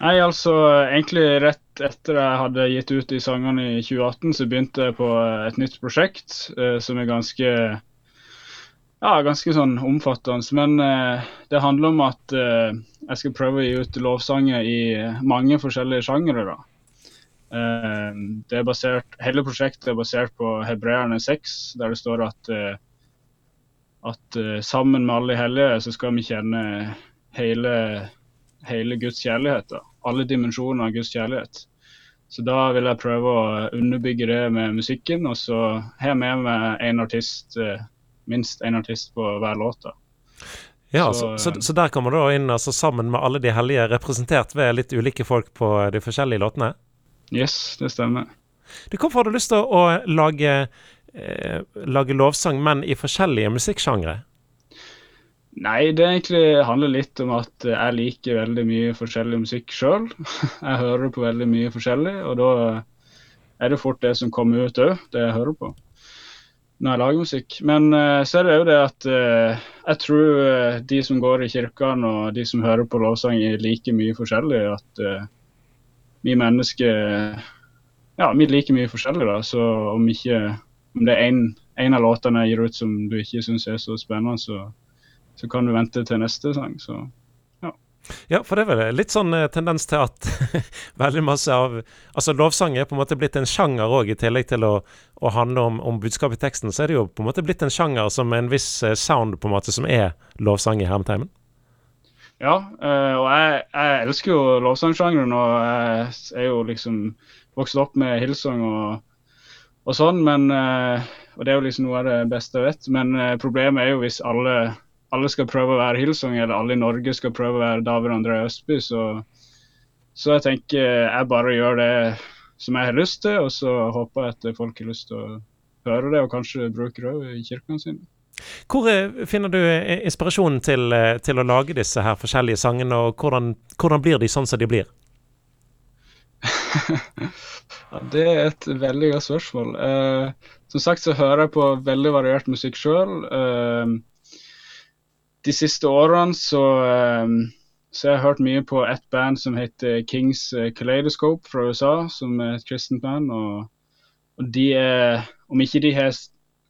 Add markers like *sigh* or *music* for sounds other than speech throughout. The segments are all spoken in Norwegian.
Nei, altså egentlig rett etter jeg hadde gitt ut de sangene i 2018, så begynte jeg på et nytt prosjekt eh, som er ganske ja, ganske sånn omfattende. Men eh, det handler om at eh, jeg skal prøve å gi ut lovsanger i mange forskjellige sjangere. Eh, det hele prosjektet er basert på Hebreerne 6, der det står at, eh, at eh, sammen med alle hellige så skal vi kjenne hele, hele Guds kjærlighet. da alle dimensjoner av Guds kjærlighet. Så da vil jeg prøve å underbygge det med musikken, og så har jeg med meg en artist, eh, minst én artist på hver låt. Ja, så, så, så, der kommer du inn altså, sammen med alle de hellige, representert ved litt ulike folk på de forskjellige låtene? Yes, det stemmer. Du, hvorfor har du lyst til å lage, eh, lage lovsang, men i forskjellige musikksjangre? Nei, det egentlig handler litt om at jeg liker veldig mye forskjellig musikk sjøl. *laughs* Jeg hører på veldig mye forskjellig, og da er det fort det som kommer ut òg, det jeg hører på når jeg lager musikk. Men uh, så er det jo det at uh, jeg tror uh, de som går i kirkene og de som hører på lovsang, er like mye forskjellig. At vi mennesker ja, vi liker mye forskjellig. da, Så om, ikke, om det er en av låtene jeg gir ut som du ikke syns er så spennende, så så kan du vente til neste sang. Så ja. Ja, for det er vel litt sånn eh, tendens til at *laughs* veldig masse av Altså lovsang er på en måte blitt en sjanger òg, i tillegg til å, å handle om, om budskap i teksten. Så er det jo på en måte blitt en sjanger som en viss eh, sound, på en måte, som er lovsang i hermeteimen. Ja, øh, og jeg, jeg, elsker jo lovsangsjangeren, og jeg er jo liksom vokst opp med Hillsong og, og sånn, men Og det er jo liksom noe av det beste jeg vet. Men problemet er jo hvis alle alle skal prøve å være Hillsong, eller alle i Norge skal prøve å være David André Østby. Så, så, jeg tenker jeg bare gjør det som jeg har lyst til, og så håper jeg at folk har lyst til å høre det, og kanskje bruke det i kirkene sine. Hvor eh, finner du eh, inspirasjonen til, eh, til, å lage disse her forskjellige sangene, og hvordan, hvordan blir de sånn som de blir? *laughs* ja, det er et veldig godt spørsmål. Uh, som sagt så hører jeg på veldig variert musikk sjøl. Uh, de siste årene så, ehm, så jeg har jeg hørt mye på et band som heter Kings eh, Kaleidoscope fra USA, som er et kristent band. Og, og, de er, om ikke de har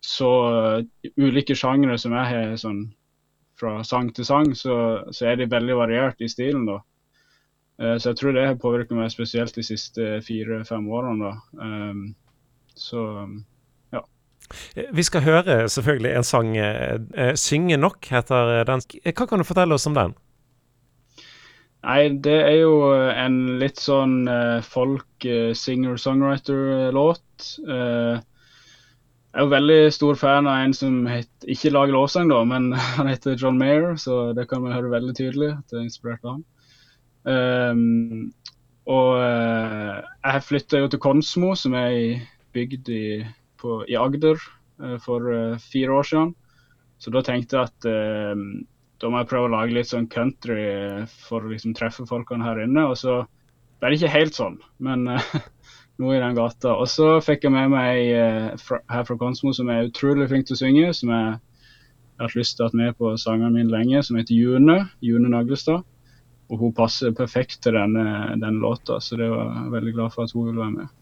så uh, ulike sjangre som jeg har, sånn fra sang til sang, så, så er de veldig variert i stilen. da. Uh, så jeg tror det har påvirket meg spesielt de siste fire-fem årene. da. Um, så Eh, vi skal høre selvfølgelig en sang. Eh, 'Synge nok' heter den. Hva kan du fortelle oss om den? Nei, det er jo en litt sånn folk singer-songwriter-låt. Jeg er jo veldig stor fan av en som het, ikke lager lovsang, da, men *laughs* han heter John Mayer, så det kan vi høre veldig tydelig at det er inspirert av han. Um, og jeg flytta jo til Konsmo, som er ei bygd i på, i Agder uh, for uh, fire år siden. Så da tenkte jeg at uh, da må jeg prøve å lage litt sånn country for å liksom treffe folkene her inne. Og så ble det ikke helt sånn, men *laughs* noe i den gata. Og så fikk jeg med meg ei fra, her fra Konsmo som er utrolig flink til å synge. Som jeg har hatt lyst til å ha med på sangene mine lenge, som heter June. June Naglestad. Og hun passer perfekt til denne, denne låta, så det var jeg veldig glad for at hun ville være med.